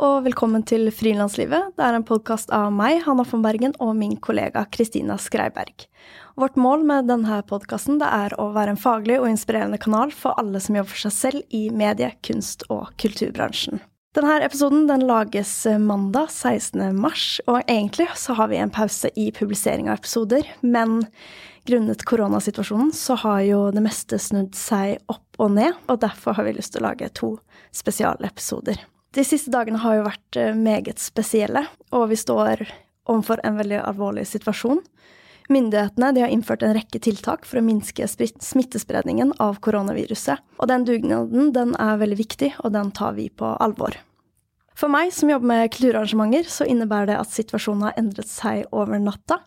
og velkommen til Frilanslivet. Det er en podkast av meg, Hanna von Bergen, og min kollega Kristina Skreiberg. Vårt mål med denne podkasten er å være en faglig og inspirerende kanal for alle som jobber for seg selv i medie-, kunst- og kulturbransjen. Denne episoden den lages mandag 16. mars, og egentlig så har vi en pause i publisering av episoder, men grunnet koronasituasjonen så har jo det meste snudd seg opp og ned, og derfor har vi lyst til å lage to spesialepisoder. De siste dagene har jo vært eh, meget spesielle, og vi står overfor en veldig alvorlig situasjon. Myndighetene har innført en rekke tiltak for å minske smittespredningen av koronaviruset. Og den dugnaden den er veldig viktig, og den tar vi på alvor. For meg som jobber med kulturarrangementer, så innebærer det at situasjonen har endret seg over natta.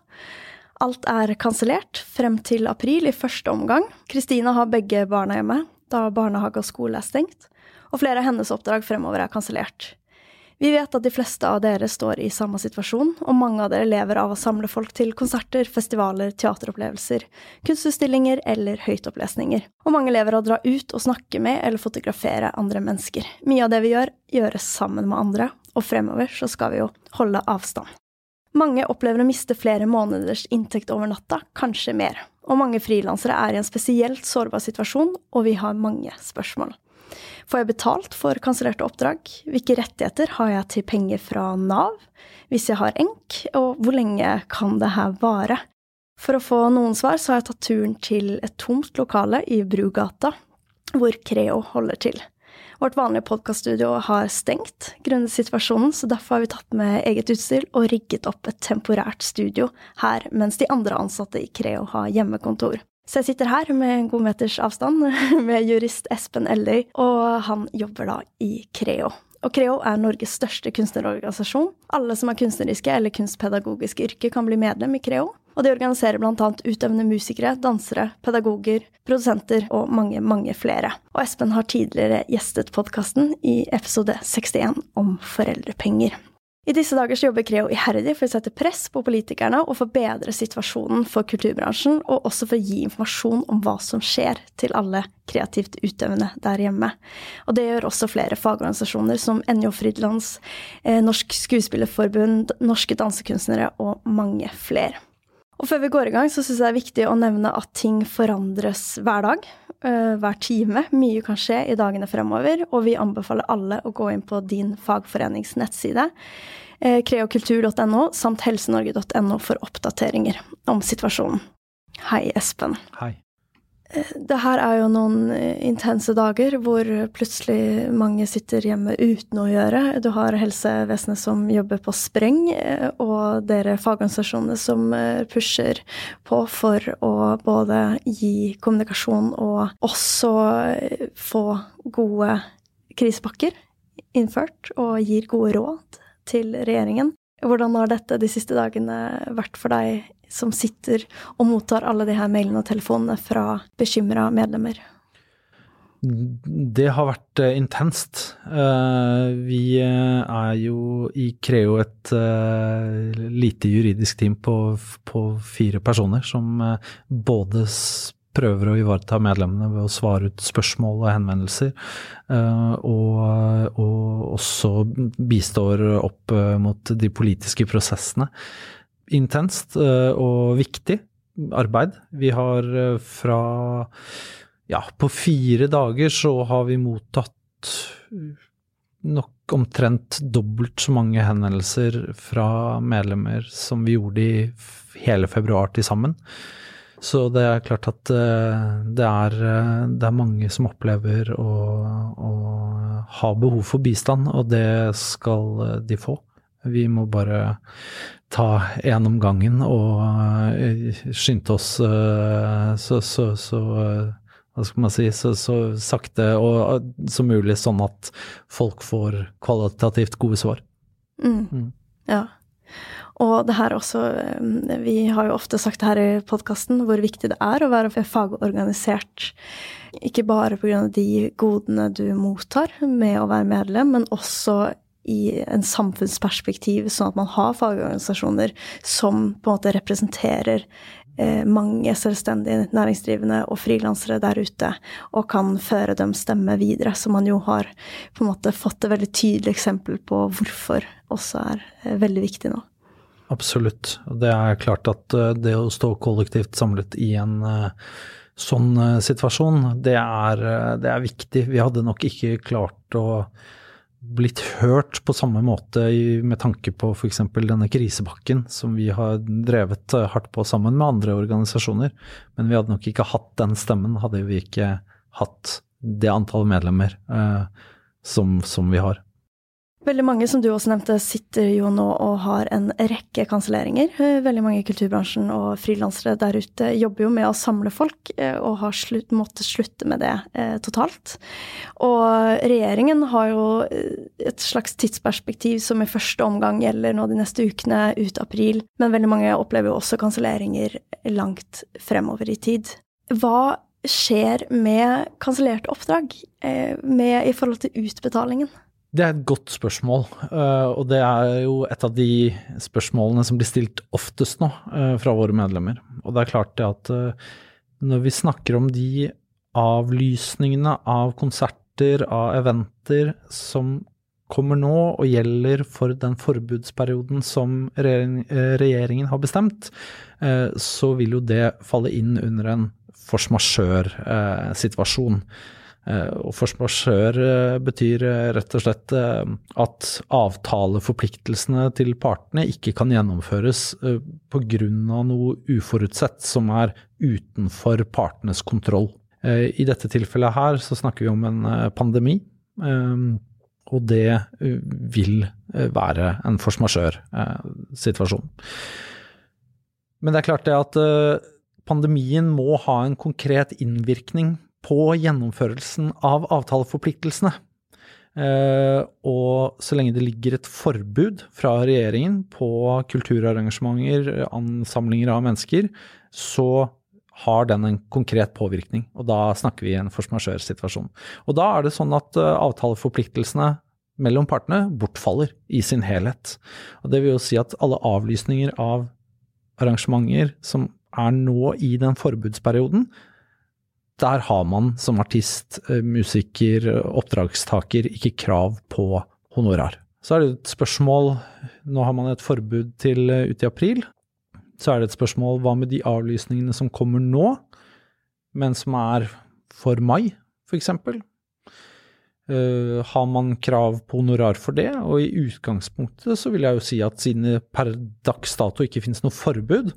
Alt er kansellert frem til april i første omgang. Kristina har begge barna hjemme, da barnehage og skole er stengt og flere av hennes oppdrag fremover er kansellert. Vi vet at de fleste av dere står i samme situasjon, og mange av dere lever av å samle folk til konserter, festivaler, teateropplevelser, kunstutstillinger eller høytopplesninger. Og mange lever av å dra ut og snakke med eller fotografere andre mennesker. Mye av det vi gjør, gjøres sammen med andre, og fremover så skal vi jo holde avstand. Mange opplever å miste flere måneders inntekt over natta, kanskje mer. Og mange frilansere er i en spesielt sårbar situasjon, og vi har mange spørsmål. Får jeg betalt for kansellerte oppdrag? Hvilke rettigheter har jeg til penger fra Nav? Hvis jeg har enk, og hvor lenge kan det her vare? For å få noen svar så har jeg tatt turen til et tomt lokale i Brugata, hvor Creo holder til. Vårt vanlige podkaststudio har stengt grunnet situasjonen, så derfor har vi tatt med eget utstyr og rigget opp et temporært studio her, mens de andre ansatte i Creo har hjemmekontor. Så jeg sitter her med en god meters avstand med jurist Espen Elløy, og han jobber da i Creo. Og Creo er Norges største kunstnerorganisasjon. Alle som har kunstneriske eller kunstpedagogiske yrker, kan bli medlem i Creo. Og de organiserer bl.a. utøvende musikere, dansere, pedagoger, produsenter og mange, mange flere. Og Espen har tidligere gjestet podkasten i episode 61 om foreldrepenger. I disse dager så jobber Creo iherdig for å sette press på politikerne og forbedre situasjonen for kulturbransjen, og også for å gi informasjon om hva som skjer til alle kreativt utøvende der hjemme. Og det gjør også flere fagorganisasjoner som NJO Fridlands, eh, Norsk Skuespillerforbund, Norske Dansekunstnere og mange flere. Og før vi går i gang, så syns jeg det er viktig å nevne at ting forandres hver dag. Eh, hver time. Mye kan skje i dagene fremover, og vi anbefaler alle å gå inn på din fagforenings nettside, eh, kreokultur.no, samt helsenorge.no for oppdateringer om situasjonen. Hei, Espen. Hei. Det her er jo noen eh, intense dager hvor plutselig mange sitter hjemme uten å gjøre. Du har helsevesenet som jobber på spreng, eh, og dere fagorganisasjonene som eh, pusher på for å både gi kommunikasjon og også få gode krisepakker innført, og gir gode råd til regjeringen. Hvordan har dette de siste dagene vært for deg som sitter og mottar alle de her mailene og telefonene fra bekymra medlemmer? Det har vært uh, intenst. Uh, vi uh, er jo i Creo et lite juridisk team på, på fire personer som både prøver å ivareta medlemmene ved å svare ut spørsmål og henvendelser, og, og også bistår opp mot de politiske prosessene intenst eh, og viktig arbeid. Vi har eh, fra Ja, på fire dager så har vi mottatt nok omtrent dobbelt så mange henvendelser fra medlemmer som vi gjorde i hele februar til sammen. Så det er klart at eh, det er, det er mange som opplever å, å ha behov for bistand, og det skal de få. Vi må bare ta én om gangen og uh, skynde oss uh, så, så, så uh, hva skal man si, så, så sakte og som mulig, sånn at folk får kvalitativt gode svar. Mm. Mm. Ja. Og det her også Vi har jo ofte sagt det her i podkasten, hvor viktig det er å være fagorganisert. Ikke bare pga. de godene du mottar med å være medlem, men også i en samfunnsperspektiv, sånn at man har fagorganisasjoner som på en måte representerer eh, mange selvstendige næringsdrivende og frilansere der ute, og kan føre dem stemme videre, som man jo har på en måte fått et veldig tydelig eksempel på hvorfor også er eh, veldig viktig nå. Absolutt. Det er klart at eh, det å stå kollektivt samlet i en eh, sånn eh, situasjon, det er, det er viktig. Vi hadde nok ikke klart å blitt hørt på samme måte med tanke på f.eks. denne krisebakken som vi har drevet hardt på sammen med andre organisasjoner. Men vi hadde nok ikke hatt den stemmen, hadde vi ikke hatt det antall medlemmer eh, som, som vi har. Veldig mange, som du også nevnte, sitter jo nå og har en rekke kanselleringer. Eh, veldig mange i kulturbransjen og frilansere der ute jobber jo med å samle folk, eh, og har slutt, måttet slutte med det eh, totalt. Og regjeringen har jo eh, et slags tidsperspektiv som i første omgang gjelder nå de neste ukene, ut april. Men veldig mange opplever jo også kanselleringer langt fremover i tid. Hva skjer med kansellerte oppdrag eh, med, i forhold til utbetalingen? Det er et godt spørsmål, eh, og det er jo et av de spørsmålene som blir stilt oftest nå eh, fra våre medlemmer. Og det er klart det at eh, når vi snakker om de avlysningene av konserter, av eventer som kommer nå og gjelder for den forbudsperioden som regjeringen har bestemt, så vil jo det falle inn under en force majeure-situasjon. Og force eh, betyr eh, rett og slett at avtaleforpliktelsene til partene ikke kan gjennomføres pga. noe uforutsett som er utenfor partenes kontroll. I dette tilfellet her så snakker vi om en pandemi, og det vil være en force majeure-situasjon. Men det er klart det at pandemien må ha en konkret innvirkning på gjennomførelsen av avtaleforpliktelsene. Uh, og så lenge det ligger et forbud fra regjeringen på kulturarrangementer, ansamlinger av mennesker, så har den en konkret påvirkning. Og da snakker vi i en force majeure-situasjon. Og da er det sånn at uh, avtaleforpliktelsene mellom partene bortfaller i sin helhet. Og det vil jo si at alle avlysninger av arrangementer som er nå i den forbudsperioden, der har man som artist, eh, musiker, oppdragstaker ikke krav på honorar. Så er det et spørsmål Nå har man et forbud til uh, ut i april. Så er det et spørsmål hva med de avlysningene som kommer nå, men som er for mai, f.eks. Uh, eh, har man krav på honorar for det? Og i utgangspunktet så vil jeg jo si at siden det per dags dato ikke finnes noe forbud,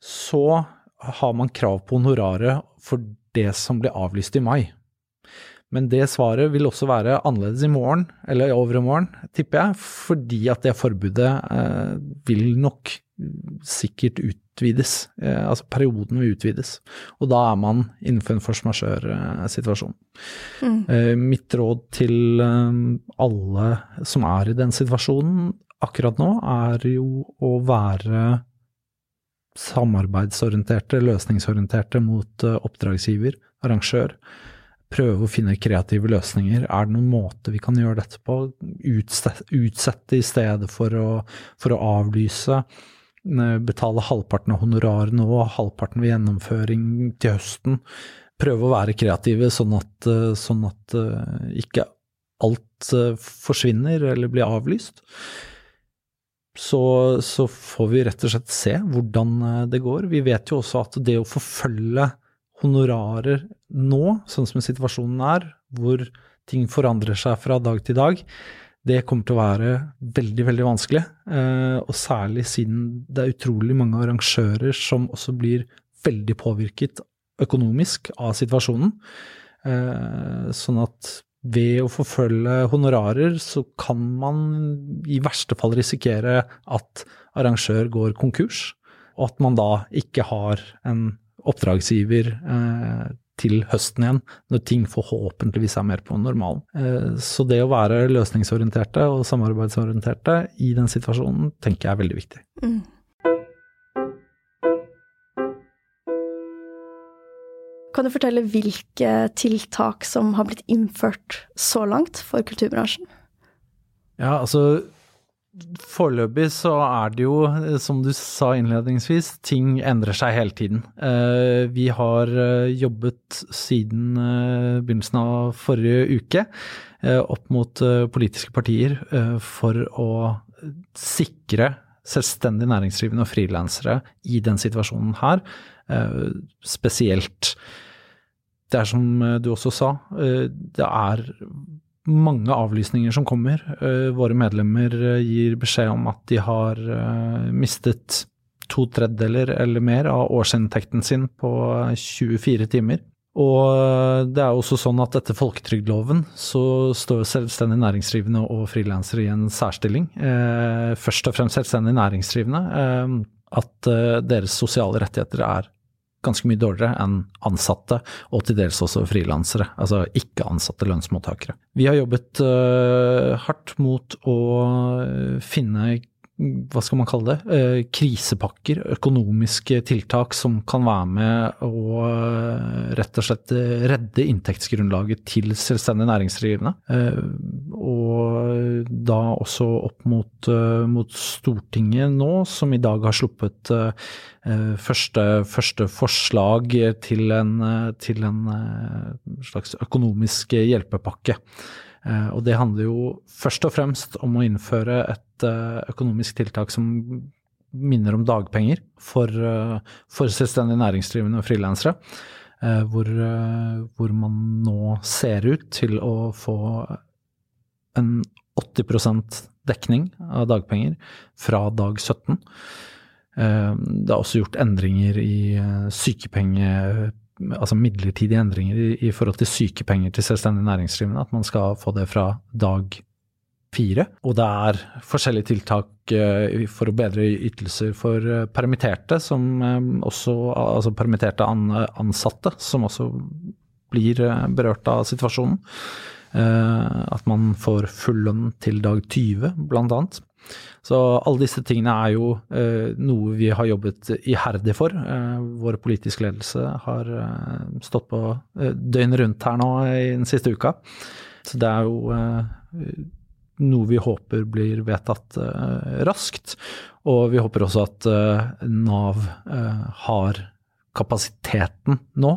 så har man krav på honoraret for det som ble avlyst i mai. Men det svaret vil også være annerledes i morgen, eller i overmorgen, tipper jeg, fordi at det forbudet eh, vil nok sikkert utvides. Eh, altså perioden vil utvides. Og da er man innenfor en force majeure-situasjon. Mm. Eh, mitt råd til eh, alle som er i den situasjonen akkurat nå, er jo å være samarbeidsorienterte, løsningsorienterte mot eh, oppdragsgiver, arrangør. Prøve å finne kreative løsninger. Er det noen måte vi kan gjøre dette på? Utsette i stedet for å, for å avlyse. Betale halvparten av honoraret nå, halvparten ved gjennomføring til høsten. Prøve å være kreative, sånn at, eh, sånn at eh, ikke alt forsvinner eller blir avlyst så, så, får vi rett og slett se hvordan eh, det går. Vi vet jo også at det å forfølge honorarer nå, sånn som situasjonen er, hvor ting forandrer seg fra dag til dag, det kommer til å være veldig, veldig vanskelig. Eh, og særlig siden det er utrolig mange arrangører som også blir veldig påvirket økonomisk av situasjonen. Eh, sånn at ved å forfølge honorarer, så kan man i verste fall risikere at arrangør går konkurs, og at man da ikke har en oppdragsgiver eh, til høsten igjen, når ting forhåpentligvis er mer på normalen. Eh, så det å være løsningsorienterte og samarbeidsorienterte i den situasjonen, tenker jeg er veldig viktig. Mm. Kan du fortelle hvilke tiltak som har blitt innført så langt for kulturbransjen? Ja, altså Foreløpig så er det jo, som du sa innledningsvis, ting endrer seg hele tiden. Eh, vi har eh, jobbet siden eh, begynnelsen av forrige uke opp mot politiske partier for å sikre selvstendig næringsdrivende og frilansere i den situasjonen her. Spesielt Det er som du også sa, det er mange avlysninger som kommer. Eh, våre medlemmer eh, gir beskjed om at de har eh, mistet to tredjedeler eller mer av årsinntekten sin på 24 timer. Og det er også sånn at etter folketrygdloven så står selvstendig næringsdrivende og frilansere i en særstilling. først og fremst selvstendig næringsdrivende. at deres sosiale rettigheter er ganske mye dårligere enn ansatte, og til dels også frilansere, altså ikke-ansatte lønnsmottakere. Vi har jobbet uh, hardt mot å finne hva skal man kalle det, eh, krisepakker, økonomiske tiltak som kan være med å eh, rett og slett redde inntektsgrunnlaget til selvstendig næringsdrivende. Eh, og da også opp mot, mot, Stortinget nå, som i dag har sluppet første, første forslag til en, til en slags økonomisk hjelpepakke. Eh, og det handler jo først og fremst om å innføre et eh, økonomisk tiltak som minner om dagpenger for, eh, for selvstendig næringsdrivende og frilansere. Hvor, hvor, man nå ser ut til å få en 80% dekning av dagpenger fra dag 17. Det er også gjort endringer i sykepenge altså midlertidige endringer i, i, forhold til sykepenger til selvstendig næringsdrivende. At man skal få det fra dag fire. Og det er forskjellige tiltak uh, for å bedre ytelser for uh, permitterte, som um, også Altså permitterte ansatte, som også blir berørt av situasjonen. at man får full lønn til dag 20, blant annet. Så alle disse tingene er jo eh, noe vi har jobbet iherdig for. Eh, vår politiske ledelse har eh, stått på eh, døgnet rundt her nå i den siste uka. Så det er jo eh, noe vi håper blir vedtatt eh, raskt. Og vi håper også at Nav har kapasiteten nå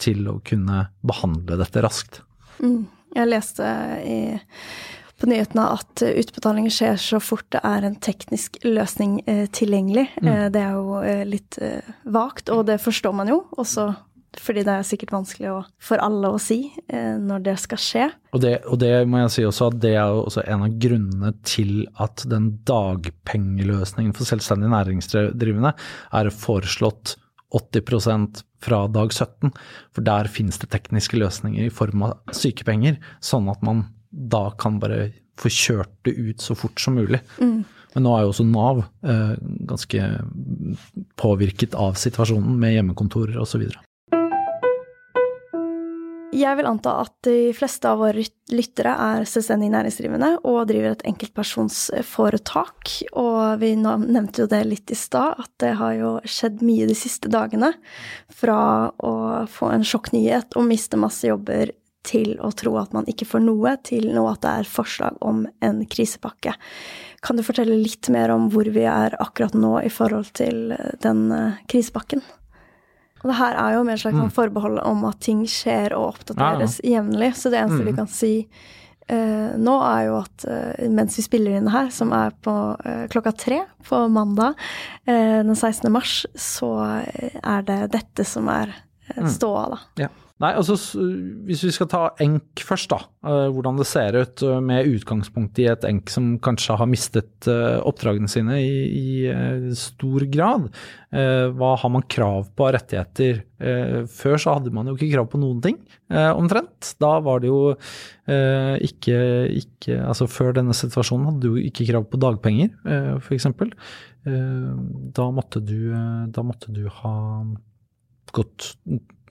til å kunne behandle dette raskt. Mm. Jeg leste i på nyhetene at utbetaling skjer så fort det er en teknisk løsning eh, tilgjengelig. Mm. Eh, det er jo eh, litt eh, vagt, og det forstår man jo. Også fordi det er sikkert vanskelig å, for alle å si eh, når det skal skje. Og det, og det, må jeg si også at det er også en av grunnene til at den dagpengeløsningen for selvstendig næringsdrivende er foreslått 80% fra dag 17. For der finnes det tekniske løsninger i form av sykepenger, sånn at man da kan bare få kjørt det ut så fort som mulig. Mm. Men nå er jo også Nav eh, ganske påvirket av situasjonen med hjemmekontorer osv. Jeg vil anta at de fleste av våre lyttere er selvstendig næringsdrivende og driver et enkeltpersonsforetak. Og vi nevnte jo det litt i stad, at det har jo skjedd mye de siste dagene. Fra å få en sjokknyhet og miste masse jobber til å tro at man ikke får noe, til nå at det er forslag om en krisepakke. Kan du fortelle litt mer om hvor vi er akkurat nå i forhold til den eh, krisepakken? Og det her er jo med et slags mm. forbehold om at ting skjer og oppdateres ja, ja. jevnlig, så det eneste mm. vi kan si uh, nå, er jo at uh, mens vi spiller inn her, som er på uh, klokka tre på mandag den 16. mars, så er det dette som er mm. ståa, da. Ja. Nei, altså hvis vi skal ta enk først, da. Uh, hvordan det ser ut uh, med utgangspunkt i et enk som kanskje har mistet uh, oppdragene sine i, i stor grad. hva har man krav på av rettigheter? før så hadde man jo ikke krav på noen ting, omtrent. Da var det jo ikke, ikke, Altså før denne situasjonen hadde du ikke krav på dagpenger, f.eks. da, da måtte du ha gått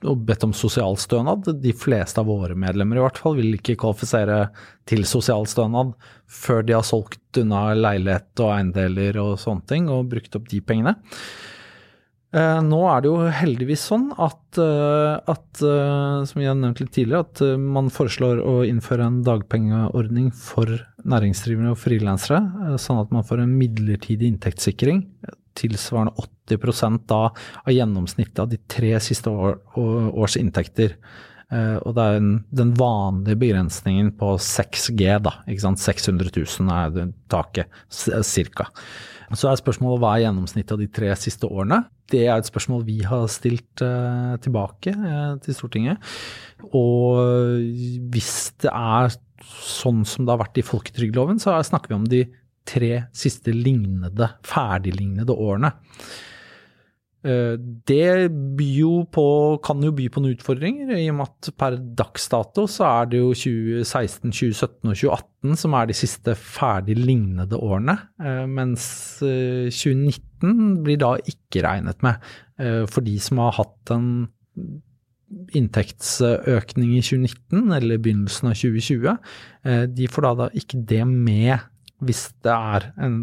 og bedt om sosialstønad. De fleste av våre medlemmer i hvert fall vil ikke kvalifisere til sosialstønad før de har solgt unna leilighet og eiendeler og sånne ting, og brukt opp de pengene. Eh, nå er det jo heldigvis sånn at, eh, at eh, som har nevnt litt tidligere, at man foreslår å innføre en dagpengeordning for næringsdrivende og frilansere, sånn at man får en midlertidig inntektssikring tilsvarende 80% da av gjennomsnittet av de tre siste år, års inntekter. Eh, og det er en, den vanlige begrensningen på 6G, da. Ikke sant? 600 000 er taket, cirka. Så er spørsmålet hva er gjennomsnittet av de tre siste årene? Det er et spørsmål vi har stilt uh, tilbake uh, til Stortinget. Og hvis det er sånn som det har vært i folketrygdloven, så er- snakker vi om de tre siste lignende, ferdiglignede årene. Eh, Det jo på, kan jo by på noen utfordringer, i og med at per dags dato så er det jo 2016, 2017 og 2018 som er de siste ferdig lignende årene, eh, mens eh, 2019 blir da ikke regnet med eh, for de som har hatt en inntektsøkning i 2019 eller begynnelsen av 2020. eh, De får da, da ikke det med hvis det er en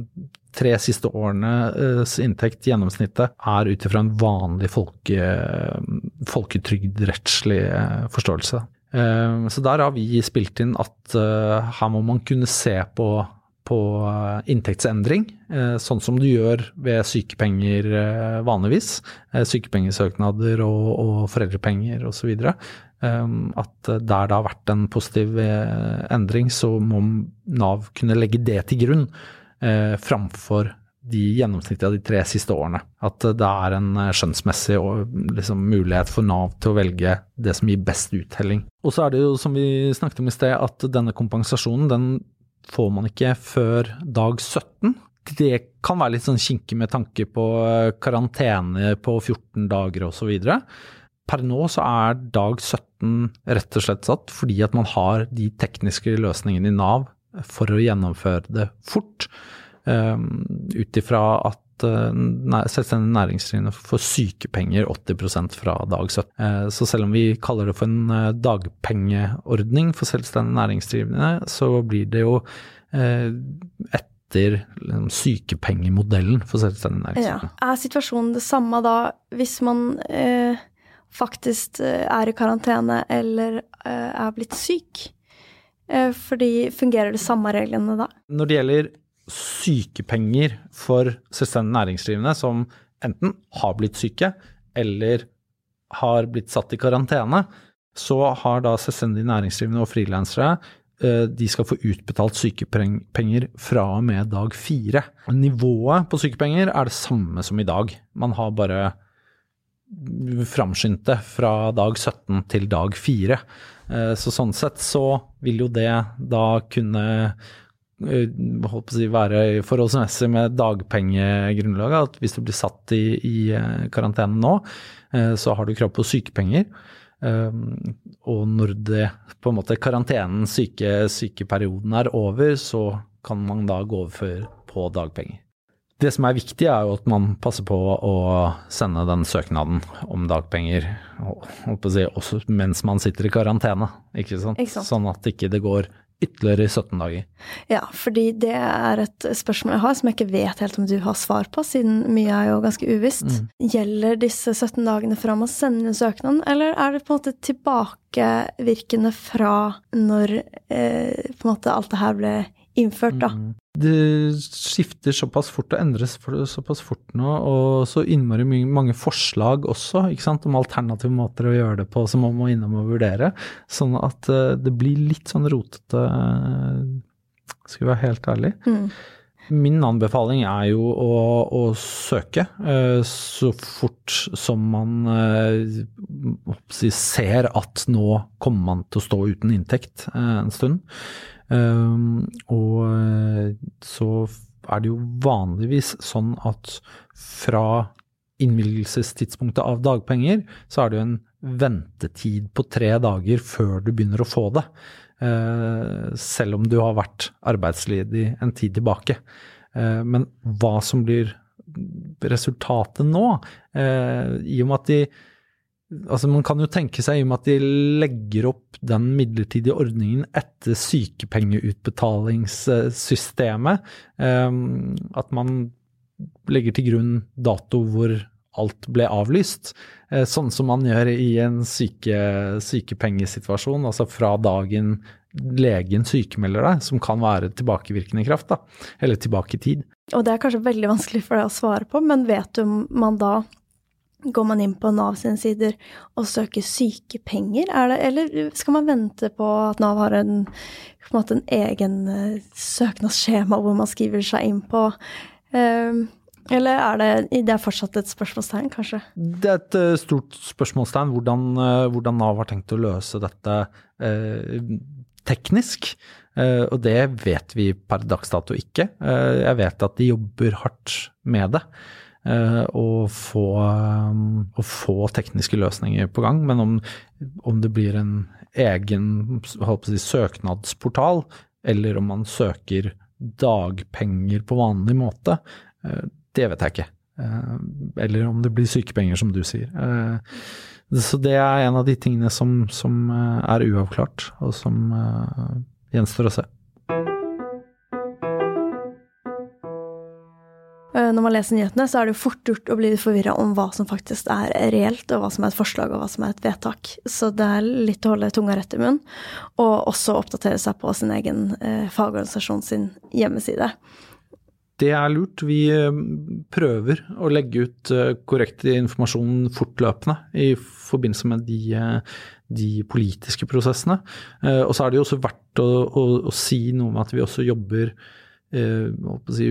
tre siste årenes inntekt, gjennomsnittet, er ut ifra en vanlig folke, folketrygdrettslig eh, forståelse. Eh, Så der har vi spilt inn at eh, her må man kunne se på, på eh, inntektsendring, eh, sånn som du gjør ved sykepenger eh, vanligvis. eh, Sykepengesøknader og, og foreldrepenger osv. At der det har vært en positiv eh, endring, så må Nav kunne legge det til grunn eh, framfor de gjennomsnittet av de tre siste årene. At det er en eh, skjønnsmessig liksom, mulighet for Nav til å velge det som gir best uttelling. Og så er det jo, som vi snakket om i sted, at denne kompensasjonen den får man ikke før dag 17. Det kan være litt sånn kinkig med tanke på karantene på 14 dager osv. Per nå så er dag 17 rett og slett satt fordi at man har de tekniske løsningene i Nav for å gjennomføre det fort. Um, Ut ifra at uh, selvstendig næringsdrivende får sykepenger 80% fra dag 17. Eh, så selv om vi kaller det for en eh, dagpengeordning for selvstendig næringsdrivende, så blir det jo eh, etter liksom, sykepengemodellen for selvstendig Ja. næringsdrivende. Er situasjonen det samme da hvis man eh, faktisk eh, er i karantene eller eh, er blitt syk? Eh, fordi fungerer det samme reglene da? Når det gjelder sykepenger for selvstendig næringsdrivende som enten har blitt syke eller har blitt satt i karantene, så har da selvstendig næringsdrivende og frilansere de skal få utbetalt sykepenger fra og med dag fire. Nivået på sykepenger er det samme som i dag. Man har bare framskynde fra dag 17 til dag 4. Eh, Så sånn sett så vil jo det da kunne eh, holdt på å si, være forholdsmessig med dagpengegrunnlaget. At hvis du blir satt i, i eh, karantene nå, så har du krav på sykepenger. Og når det på en måte karantenen, syke, sykeperioden er over, så kan man da gå over på dagpenger. Det som er viktig, er jo at man passer på å sende den søknaden om dagpenger si, mens man sitter i karantene. Ikke sant? Ikke sant. Sånn at ikke det går ytterligere 17 dager. Ja, fordi det er et spørsmål jeg har som jeg ikke vet helt om du har svar på, siden mye er jo ganske uvisst. Gjelder disse 17 dagene fra man sender inn søknaden, eller er det på en måte tilbakevirkende fra når eh, på en måte alt det her ble innført, da? Det skifter såpass fort og endres såpass fort nå, og så innmari mange forslag også, ikke sant, om alternative måter å gjøre det på som man må innom og vurdere. Sånn at eh, det blir litt sånn rotete, eh, skal vi være helt ærlig. Mm. Min anbefaling er jo å, å søke eh, så fort som man ser at nå kommer man til å stå uten inntekt en stund. Um, og eh, så er det jo vanligvis sånn at fra innvilgelsestidspunktet av dagpenger, så er det jo en ventetid på tre dager før du begynner å få det. Eh, selv om du har vært arbeidsledig en tid tilbake. Eh, men hva som blir resultatet nå, i og med at de Altså Man kan jo tenke seg, i og med at de legger opp den midlertidige ordningen etter sykepengeutbetalingssystemet, eh, at man legger til grunn dato hvor alt ble avlyst. Eh, sånn som man gjør i en syke, sykepengesituasjon, altså fra dagen legen sykemelder deg, som kan være tilbakevirkende kraft, da, eller tilbake i tid. Og det er kanskje veldig vanskelig for deg å svare på, men vet du om man da Går man inn på Nav sine sider og søker sykepenger, det, eller skal man vente på at Nav har en, en, måte en egen uh, søknadsskjema hvor man skriver seg inn på? Um, eller er det, det er fortsatt et spørsmålstegn, kanskje? Det er et uh, stort spørsmålstegn hvordan, uh, hvordan, Nav har tenkt å løse dette teknisk. og det vet vi per dags dato ikke. jeg vet at de jobber hardt med det og eh, få, og eh, få, tekniske løsninger på gang. Men om, om det blir en egen si, søknadsportal, eller om man søker dagpenger på vanlig måte, eh, det vet jeg ikke. Eller om det blir sykepenger, som du sier. Så det er en av de tingene som, som er uavklart, og som gjenstår å se. Når man leser nyhetene, så er det jo fort gjort å bli forvirra om hva som faktisk er reelt, og hva som er et forslag, og hva som er et vedtak. Så det er litt å holde tunga rett i munnen, og også oppdatere seg på sin egen eh, fagorganisasjon sin hjemmeside. Det er lurt. Vi eh, prøver å legge ut eh, korrekt informasjon fortløpende i forbindelse med de, de politiske prosessene. Og så er det jo også verdt å, å, å si noe om at vi også jobber Eh, si,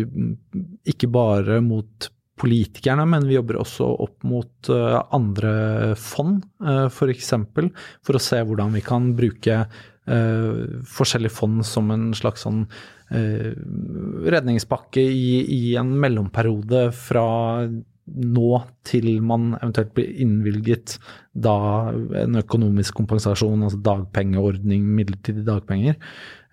ikke bare mot politikerne, men vi jobber også opp mot uh, andre fond, f.eks. For, for å se hvordan vi kan bruke forskjellige fond som en slags sånn redningspakke i, i, en mellomperiode fra nå til man eventuelt blir innvilget da en økonomisk kompensasjon, altså dagpengeordning, midlertidige dagpenger.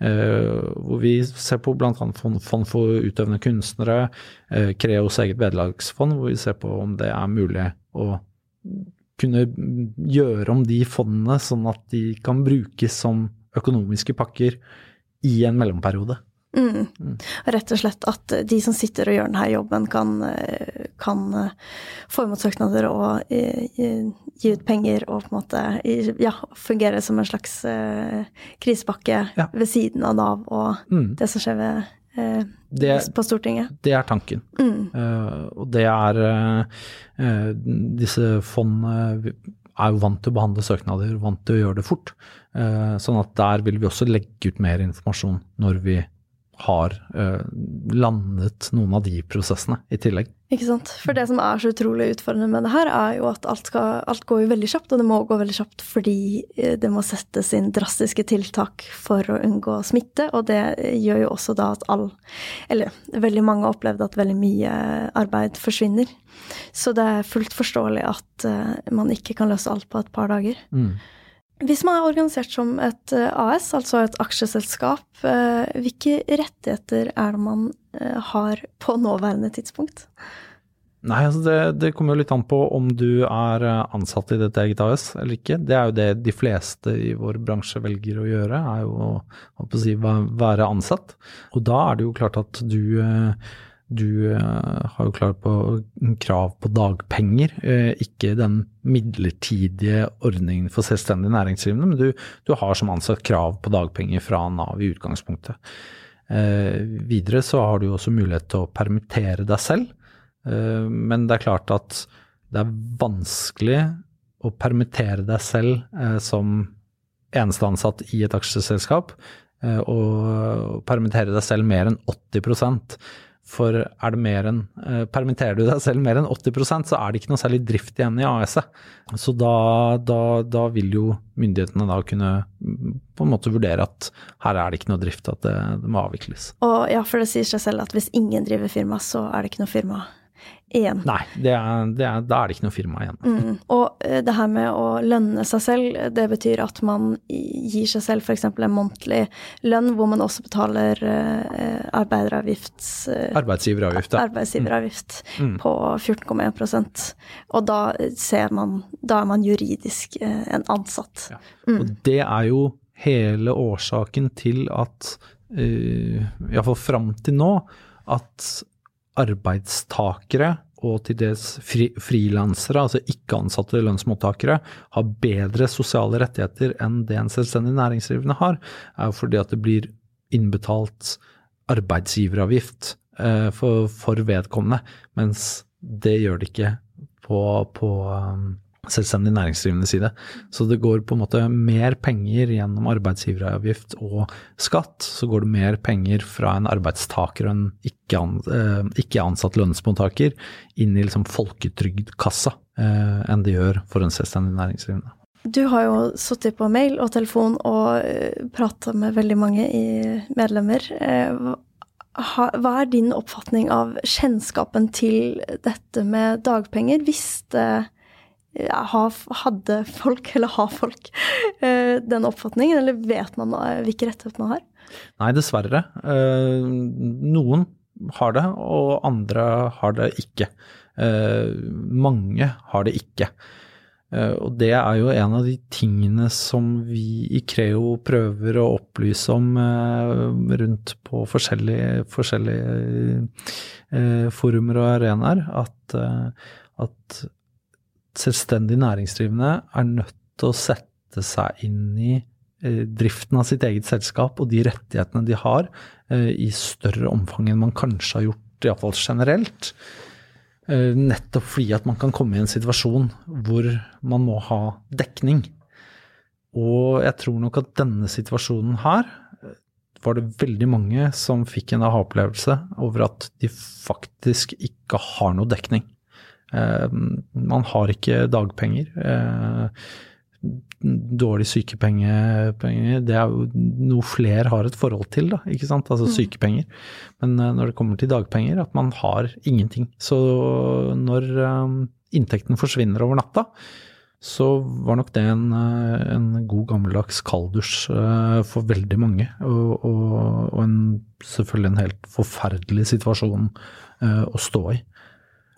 Eh, hvor vi ser på bl.a. Fond, for utøvende kunstnere, Kreos Creos eget vederlagsfond, hvor vi ser på om det er mulig å kunne gjøre om de fondene sånn at de kan brukes som økonomiske pakker i en mellomperiode. Mm. Mm. Rett og slett at de som sitter og gjør denne jobben, kan, kan få imot søknader og gi ut penger og på en måte ja, fungere som en slags uh, krisepakke ja. ved siden av Nav og mm. det som skjer ved, uh, det, på Stortinget. Det er tanken. Uh, og det er Disse fondene er jo vant til å behandle søknader, vant til å gjøre det fort. sånn at der vil vi også legge ut mer informasjon når vi har eh, landet noen av de prosessene i tillegg. Ikke sant. For det som er så utrolig utfordrende med det her, er jo at alt, skal, alt går jo veldig kjapt, og det må gå veldig kjapt fordi eh, det må settes inn drastiske tiltak for å unngå smitte, og det gjør jo også da at all Eller veldig mange har opplevd at veldig mye arbeid forsvinner. Så det er fullt forståelig at uh, man ikke kan løse alt på et par dager. Mm. Hvis man er organisert som et eh, AS, altså et aksjeselskap, eh, hvilke rettigheter er det man eh, har på nåværende tidspunkt? Nei, altså det, det, kommer jo litt an på om du er ansatt i ditt eget AS eller ikke. Det er jo det de fleste i vår bransje velger å gjøre, er jo å, å si, være ansatt. Og da er det jo klart at du du uh, har jo klart på krav på dagpenger, uh, ikke den midlertidige ordningen for selvstendig næringsdrivende, men du, du, har som ansatt krav på dagpenger fra Nav i utgangspunktet. Uh, videre så har du også mulighet til å permittere deg selv, men det er klart at det er vanskelig å permittere deg selv som eneste ansatt i et aksjeselskap, og permittere deg selv mer enn 80 for er det mer enn eh, Permitterer du deg selv mer enn 80% så er det ikke noe særlig drift igjen i AS-et. Så da, da, da, vil jo myndighetene da kunne mm, på en måte vurdere at her er det ikke noe drift, at det, det må avvikles. Og ja, for det sier seg selv at hvis ingen driver firma, så er det ikke noe firma igjen. Nei, det er, det er, da er det ikke noe firma igjen. Mm. Og eh, det her med å lønne seg selv, det betyr at man gir seg selv f.eks. en månedlig lønn hvor man også betaler uh, arbeideravgift uh, Arbeidsgiveravgift, ja. Arbeidsgiveravgift mm. mm. på 14,1 Og da ser man Da er man juridisk en ansatt. Ja. Mm. Og det er jo hele årsaken til at, uh, iallfall fram til nå, at arbeidstakere og til dels fri, frilansere, altså ikke-ansatte lønnsmottakere, har bedre sosiale rettigheter enn det en selvstendig næringsdrivende har, er jo fordi at det blir innbetalt arbeidsgiveravgift eh, for, for, vedkommende, mens det gjør det ikke på, på um, selvstendig næringsdrivende side. Så det går på en måte mer penger gjennom arbeidsgiveravgift og skatt. Så går det mer penger fra en arbeidstaker og en ikke lønnsmottaker inn i liksom folketrygdkassa eh, enn det gjør for en selvstendig næringsdrivende. Du har jo sittet på mail og telefon og prata med veldig mange medlemmer. Hva er din oppfatning av kjennskapen til dette med dagpenger? Visste hadde folk, eller har folk, eh, den oppfatningen, eller vet man hvilke rettigheter man har? Nei, dessverre. Eh, noen har det, og andre har det ikke. Eh, mange har det ikke. Og det er jo en av de tingene som vi i Creo prøver å opplyse om rundt på forskjellige, forskjellige forumer og arenaer. At, at selvstendig næringsdrivende er nødt til å sette seg inn i eh, driften av sitt eget selskap og de rettighetene de har, eh, i større omfang enn man kanskje har gjort, iallfall generelt. Eh, nettopp fordi at man kan komme i en situasjon hvor man må ha dekning. Og jeg tror nok at denne situasjonen her var det veldig mange som fikk en aha-opplevelse over at de faktisk ikke har noe dekning. Eh, man har ikke dagpenger. Eh, dårlig sykepenger, det er jo noe flere har et forhold til, da, ikke sant, altså mm. sykepenger. Men eh, når det kommer til dagpenger, at man har ingenting. Så når inntekten forsvinner over natta, så var nok det en, en god gammeldags kalddusj for veldig mange. Og, og, og en, selvfølgelig en helt forferdelig situasjon å stå i.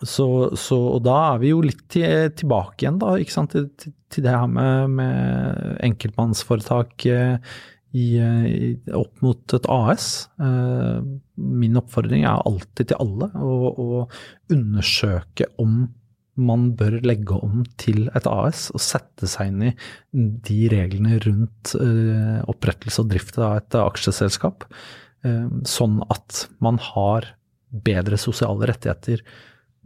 Så, så, og da er vi jo litt til, tilbake igjen, da, ikke sant, til, til det her med, med enkeltmannsforetak eh, i, i, opp mot et AS. Eh, min oppfordring er alltid til alle å, å undersøke om man bør legge om til et AS og sette seg inn i de reglene rundt opprettelse og drift av et aksjeselskap, sånn at man har bedre sosiale rettigheter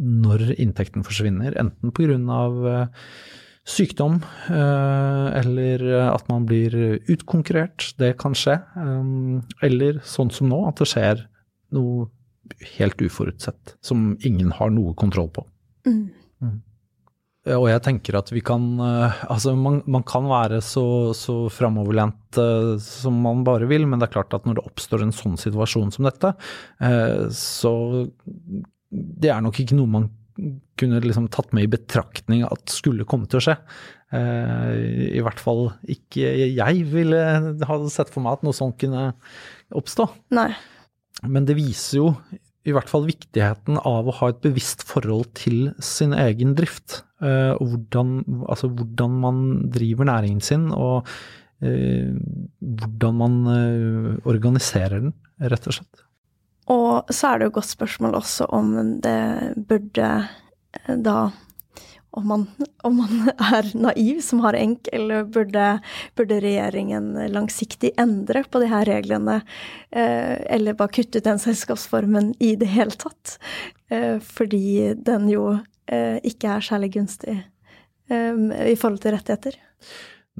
når inntekten forsvinner, enten pga. Eh, sykdom eh, eller at man blir utkonkurrert, det kan skje. Eh, eller sånn som nå, at det skjer noe helt uforutsett som ingen har noe kontroll på. Mm. Mm. Og jeg tenker at vi kan Altså, man, man kan være så, så framoverlent som man bare vil, men det er klart at når det oppstår en sånn situasjon som dette, så det er nok ikke noe man kunne liksom tatt med i betraktning at skulle komme til å skje. Uh, I hvert fall ikke jeg ville ha sett for meg at noe sånt kunne oppstå. Nei. Men det viser jo i hvert fall viktigheten av å ha et bevisst forhold til sin egen drift. Uh, og hvordan, altså hvordan, man driver næringen sin, og uh, hvordan man organiserer den, rett og slett. Og så er det jo et godt spørsmål også om det burde eh, da om man, om man, er naiv som har enk, eller burde, burde, regjeringen langsiktig endre på de her reglene? Eh, eller bare kutte ut den selskapsformen i det hele tatt? Eh, fordi den jo ikke er særlig gunstig i forhold til rettigheter.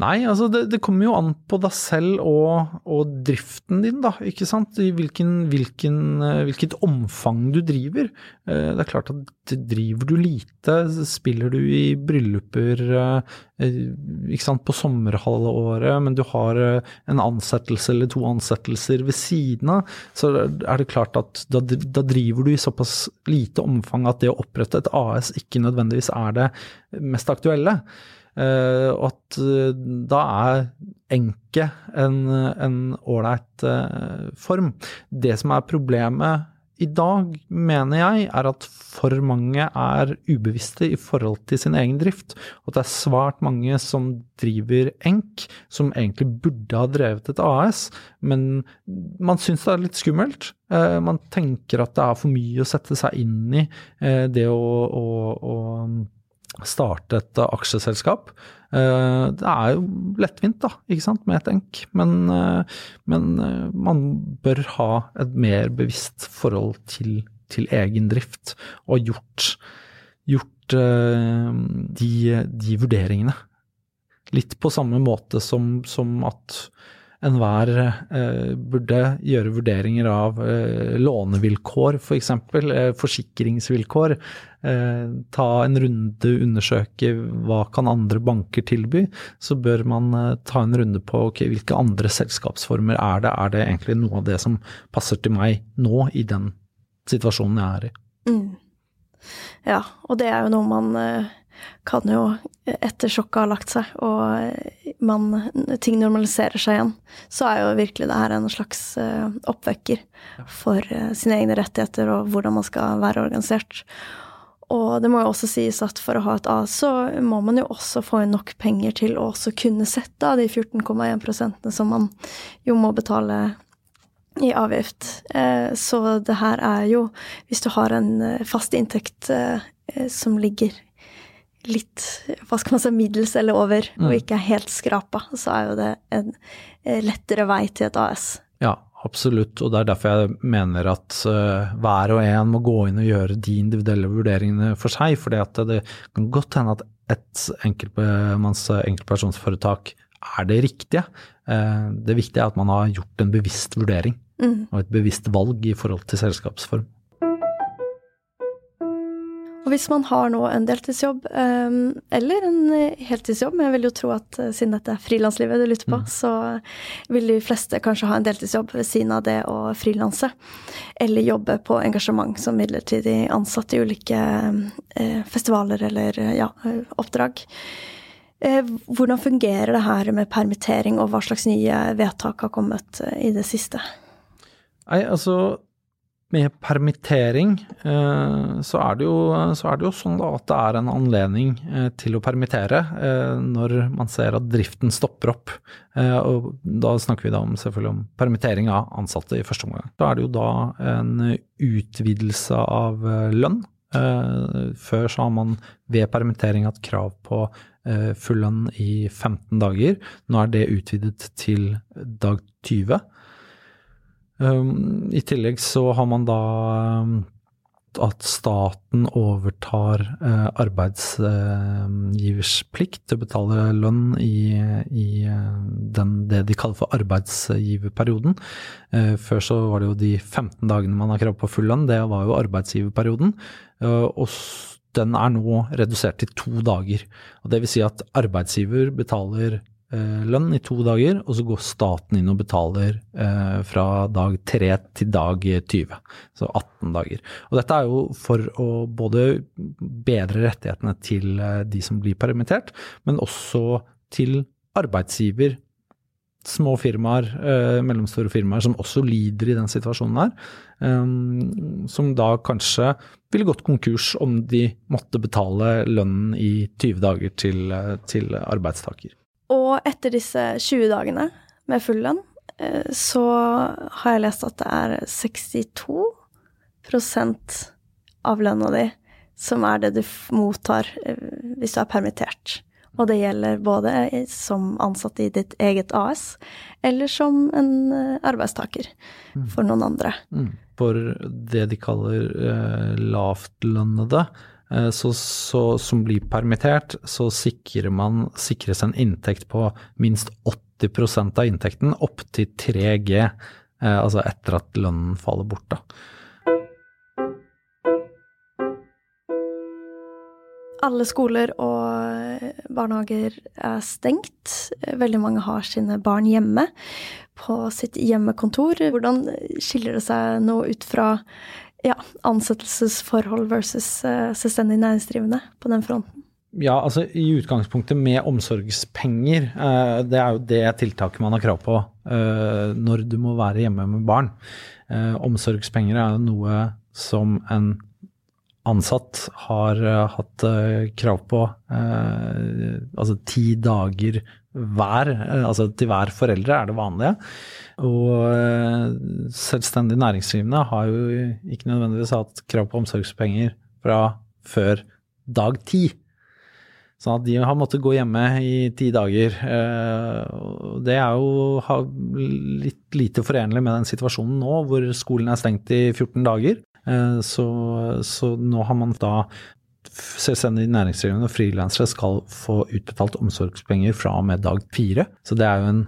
Nei, altså det, det, kommer jo an på deg selv og, og, driften din, da. Ikke sant. I hvilken, hvilken, eh, hvilket omfang du driver. Eh, det er klart at driver du lite, spiller du i brylluper eh, ikke sant, på sommerhalvåret, men du har en ansettelse eller to ansettelser ved siden av, så er det klart at da, da driver du i såpass lite omfang at det å opprette et AS ikke nødvendigvis er det mest aktuelle. Uh, at uh, da er enke en ålreit uh, form. Det som er problemet i dag, mener jeg, er at for mange er ubevisste i forhold til sin egen drift. Og at det er svært mange som driver enk, som egentlig burde ha drevet et AS, men man syns det er litt skummelt. Eh, man tenker at det er for mye å sette seg inn i eh, det å, å, å starte et aksjeselskap. Eh, det er jo lettvint, da, ikke sant, med et enk, men, eh, men eh, man bør ha et mer bevisst forhold til, til egen drift, og gjort, gjort de, de, vurderingene. Litt på samme måte som, som at enhver eh, burde gjøre vurderinger av eh, lånevilkår, f.eks. For eksempel, eh, forsikringsvilkår. Eh, ta en runde, undersøke hva kan andre banker tilby. Så bør man eh, ta en runde på okay, hvilke andre selskapsformer er det. Er det egentlig noe av det som passer til meg nå, i den situasjonen jeg er i? Mm. Ja, og det er jo noe man eh, kan jo, etter sjokket har lagt seg og man, ting normaliserer seg igjen, så er jo virkelig det her en slags uh, oppvekker for uh, sine egne rettigheter og hvordan man skal være organisert. Og det må jo også sies at for å ha et A, så må man jo også få inn nok penger til å også kunne sette av de 14,1 som man jo må betale i avgift. Eh, så det her er jo Hvis du har en fast inntekt som ligger litt hva skal man si, middels eller over, mm. og ikke er helt skrapa, så er jo det en eh, lettere vei til et AS. Ja, absolutt, og det er derfor jeg mener at uh, hver og en må gå inn og gjøre de individuelle vurderingene for seg. For det kan godt hende at et enkeltmanns enkeltpersonsforetak er det riktige. Uh, det viktige er at man har gjort en bevisst vurdering mm. og et bevisst valg i forhold til selskapsform. Og hvis man har nå en deltidsjobb, um, eller en eh, heltidsjobb, men jeg vil jo tro at uh, siden dette er frilanslivet du lytter på, mm. så vil de fleste kanskje ha en deltidsjobb ved siden av det å frilanse. Eller jobbe på engasjement som midlertidig ansatt i ulike uh, festivaler eller ja, oppdrag. Hvordan fungerer det her med permittering, og hva slags nye vedtak har kommet i det siste? Nei, altså med permittering eh, så er, jo, så, er det jo, sånn at det er en anledning eh, til å permittere eh, når man ser at driften stopper opp. Og da snakker vi da om, selvfølgelig om permittering av ansatte i første omgang. Da er det jo da en utvidelse av lønn. Før så har man ved permittering hatt krav på full lønn i 15 dager. Nå er det utvidet til dag 20. Um, I tillegg så har man da um, at staten overtar uh, arbeidsgivers plikt til å betale lønn i, i uh, den, det de kaller for arbeidsgiverperioden. Uh, før så var det jo de 15 dagene man har krav på full lønn, det var jo arbeidsgiverperioden. og den er nå redusert til to dager. Og det vil si at arbeidsgiver betaler Eh, lønn i to dager, og så går staten inn og betaler eh, fra dag 3 til dag 20. Så 18 dager. Og dette er jo for å både bedre rettighetene til eh, de som blir permittert, men også til arbeidsgiver. Små firmaer, eh, mellomstore firmaer som også lider i den situasjonen her. Eh, som da kanskje ville gått konkurs om de måtte betale lønnen i 20 dager til, eh, til arbeidstaker. Og etter disse 20 dagene med full lønn, eh, så har jeg lest at det er 62 av lønna di som er det du mottar eh, hvis du er permittert. Og det gjelder både som ansatt i ditt eget AS, eller som en eh, arbeidstaker mm. for noen andre. Mm. For det de kaller lavtlønnede, så, så, som blir permittert, så sikrer man, sikres en inntekt på minst 80% av inntekten opp til 3G, eh, altså etter at lønnen faller bort. da. Alle skoler og barnehager er stengt. Veldig mange har sine barn hjemme på sitt hjemmekontor. Hvordan skiller det seg nå ut fra ja, ansettelsesforhold versus uh, selvstendig næringsdrivende på den fronten? Ja, altså i utgangspunktet med omsorgspenger. Uh, det er jo det tiltaket man har krav på uh, når du må være hjemme med barn. Omsorgspenger er noe som en ansatt har hatt krav på altså ti dager hver, altså til hver foreldre er det vanlige. Og selvstendig næringsdrivende har jo ikke nødvendigvis hatt krav på omsorgspenger fra før dag ti. Sånn at de har måttet gå hjemme i ti dager. Det er jo litt lite forenlig med den situasjonen nå, hvor skolen er stengt i 14 dager. Så, så nå har man da selvstendig næringsdrivende og frilansere skal få utbetalt omsorgspenger fra og med dag fire. Så det er jo en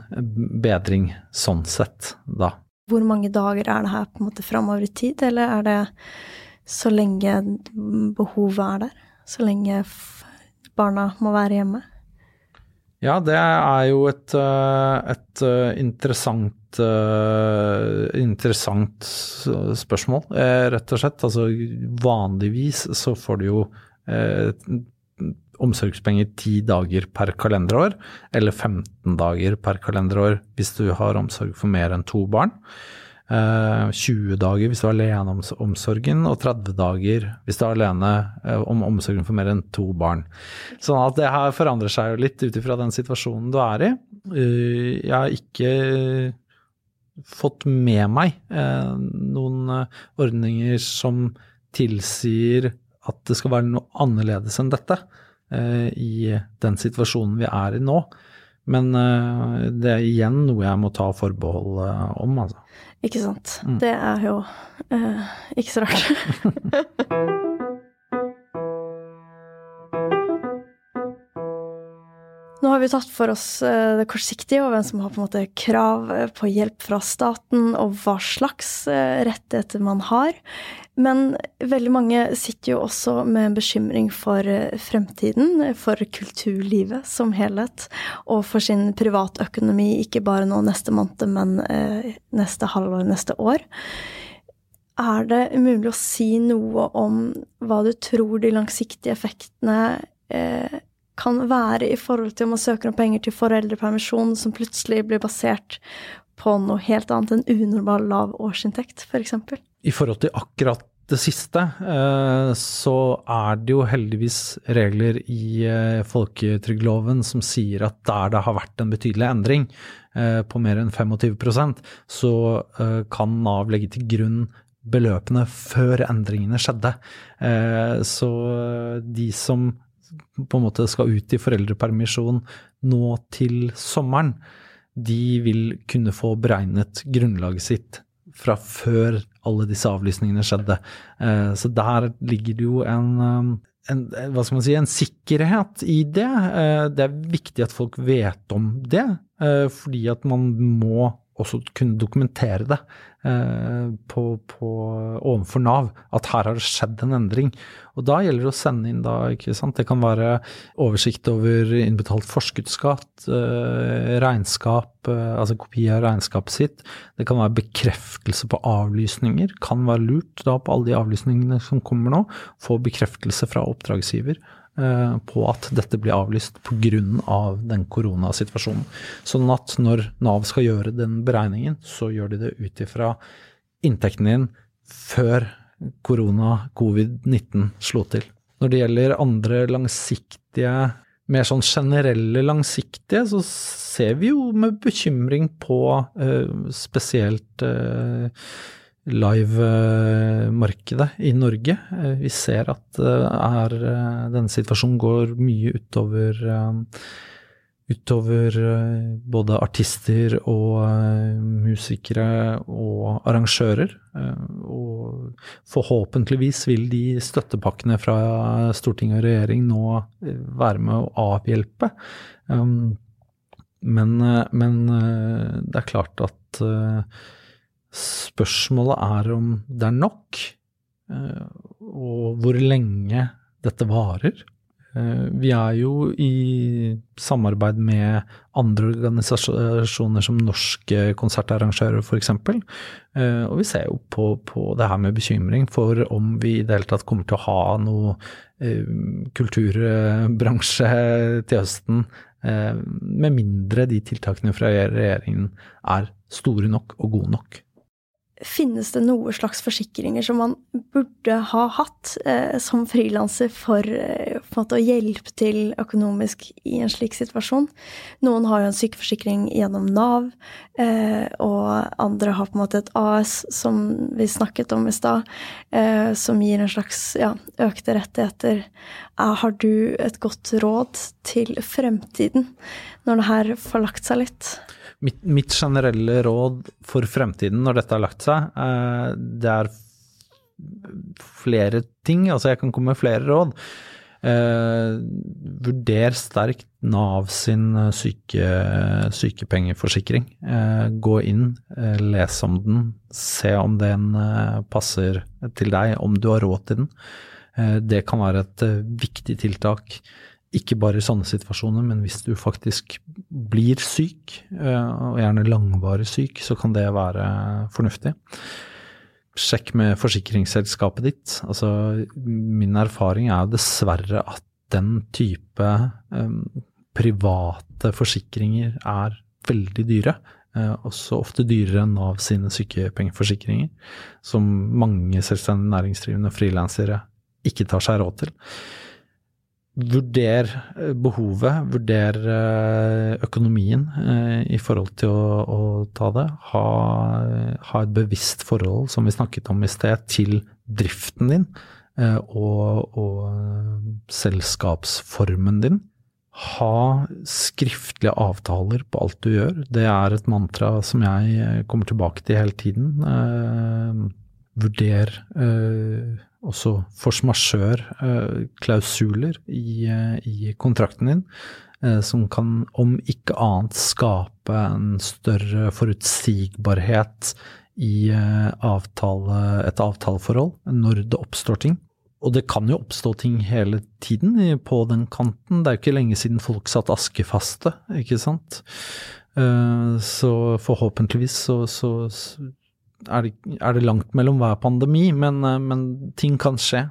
bedring sånn sett, da. Hvor mange dager er det her på en måte framover i tid, eller er det så lenge behovet er der? Så lenge barna må være hjemme? Ja, det er jo et, eh, et eh, eh, interessant spørsmål, rett og slett. Altså vanligvis så får du jo eh, omsorgspenger ti dager per kalenderår, eller 15 dager per kalenderår hvis du har omsorg for mer enn to barn. 20 eh, dager hvis du er alene om omsorgen, og 30 dager hvis du er alene eh, om omsorgen for mer enn to barn. Sånn at det her forandrer seg jo litt ut ifra den situasjonen du er i. Eh, jeg er ikke fått med meg noen ordninger som tilsier at det skal være noe annerledes enn dette i den situasjonen vi er i nå. Men det er igjen noe jeg må ta forbehold om, altså. Ikke sant. Mm. Det er jo eh, ikke så rart. Nå har vi tatt for oss eh, det kortsiktige, og hvem som har på en måte krav eh, på hjelp fra staten, og hva slags eh, rettigheter man har. Men veldig mange sitter jo også med en bekymring for fremtiden, for kulturlivet som helhet, og for sin privatøkonomi, ikke bare nå neste måned, men neste halvår, neste år. Er det umulig å si noe om hva du tror de langsiktige effektene eh, kan være i forhold til om man søker om penger til foreldrepermisjon som plutselig blir basert på noe helt annet enn unormal lav årsinntekt, f.eks. For I forhold til akkurat det siste, eh, så er det jo heldigvis regler i eh, folketrygdloven som sier at der det har vært en betydelig endring eh, på mer enn 25% så kan Nav legge til grunn beløpene før endringene skjedde. Så de som på en måte skal ut i foreldrepermisjon nå til sommeren, de vil kunne få beregnet grunnlaget sitt fra før alle disse avlysningene skjedde. Eh, så der ligger det jo en, um, en, hva skal man si, en sikkerhet i det. Eh, det er viktig at folk vet om det, eh, fordi at man må også kunne dokumentere det eh, på, på, overfor Nav, at her har det skjedd en endring. Og da gjelder det å sende inn da, ikke sant. Det kan være oversikt over innbetalt forskuddsskatt, eh, regnskap, eh, altså kopi av regnskapet sitt. Det kan være bekreftelse på avlysninger. Kan være lurt da på alle de avlysningene som kommer nå, få bekreftelse fra oppdragsgiver på at dette blir avlyst pga. den koronasituasjonen. Sånn at når Nav skal gjøre den beregningen, så gjør de det ut ifra inntekten din før korona, covid-19, slo til. Når det gjelder andre langsiktige, mer sånn generelle langsiktige, så ser vi jo med bekymring på uh, spesielt uh, live-markedet i Norge. Eh, vi ser at er, eh, denne situasjonen går mye utover, eh, utover både artister og musikere og arrangører. Og forhåpentligvis vil de støttepakkene fra storting og regjering nå være med å avhjelpe. Men, men det er klart at Spørsmålet er om det er nok, eh, og hvor lenge dette varer. Eh, vi er jo i samarbeid med andre organisasjoner som Norske konsertarrangører f.eks. Eh, og vi ser jo på, på, det her med bekymring for om vi i det hele tatt kommer til å ha noe kulturbransje til høsten, med mindre de tiltakene fra regjeringen er store nok og gode nok Finnes det noe slags forsikringer som man burde ha hatt eh, som frilanser for eh, å hjelpe til økonomisk i en slik situasjon? Noen har jo en sykeforsikring gjennom Nav, eh, og andre har på en måte et AS, som vi snakket om i stad, eh, som gir en slags ja, økte rettigheter. Eh, har du et godt råd til fremtiden, når det her får lagt seg litt? Mitt, mitt, generelle råd for fremtiden når dette har lagt seg, eh, det er flere ting. Altså jeg kan komme med flere råd. Eh, vurder sterkt Nav sin syke, sykepengeforsikring. Eh, gå inn, eh, les om den, se om den eh, passer til deg, om du har råd til den. Eh, det kan være et viktig tiltak ikke bare i sånne situasjoner, men hvis du faktisk blir syk, eh, og gjerne langvarig syk, så kan det være fornuftig. Sjekk med forsikringsselskapet ditt. Altså, min erfaring er dessverre at den type um, private forsikringer er veldig dyre. Uh, også ofte dyrere enn Nav sine sykepengeforsikringer, som mange selvstendig næringsdrivende og frilansere ikke tar seg råd til. Vurder eh, behovet, vurder eh, økonomien eh, i forhold til å, å ta det. Ha, ha, et bevisst forhold, som vi snakket om i sted, til driften din og, og selskapsformen din. Ha skriftlige avtaler på alt du gjør. Det er et mantra som jeg kommer tilbake til hele tiden. Vurder også force majeure-klausuler i, eh, i, kontrakten din, eh, som kan om ikke annet skape en større forutsigbarhet i eh, avtale, et avtaleforhold når det oppstår ting. Og det kan jo oppstå ting hele tiden på den kanten. Det er jo ikke lenge siden folk satt askefaste, ikke sant. Så forhåpentligvis så, så er det, er det, langt mellom hver pandemi, men, eh, men, ting kan skje.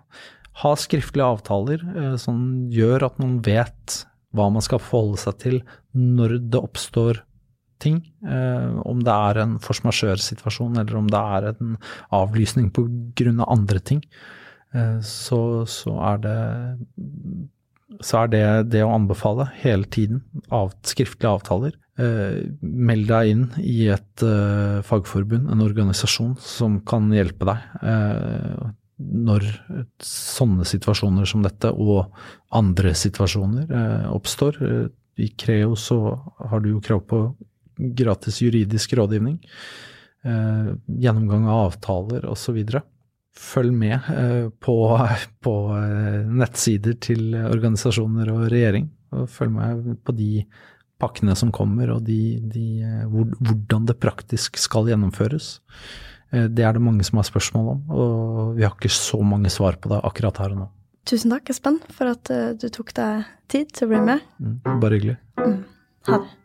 Ha skriftlige avtaler eh, som gjør at man vet hva man skal forholde seg til når det oppstår ting. Eh, om det er en force majeure-situasjon, eller om det er en avlysning pga. Av andre ting. Så, så, er det så er det det å anbefale hele tiden. Av, skriftlige avtaler. Eh, meld deg inn i et eh, fagforbund, en organisasjon som kan hjelpe deg eh, når sånne situasjoner som dette og andre situasjoner oppstår. I Creo så har du jo krav på gratis juridisk rådgivning, gjennomgang av avtaler osv. Følg med på, på nettsider til organisasjoner og regjering, og følg med på de pakkene som kommer, og de, de, eh, hvordan det praktisk skal gjennomføres. Eh, det er det mange som har spørsmål om, og vi har ikke så mange svar på det akkurat her og nå. Tusen takk, Espen, for at eh, du tok deg tid til å bli med. Mm, bare hyggelig. Mm. Ha det.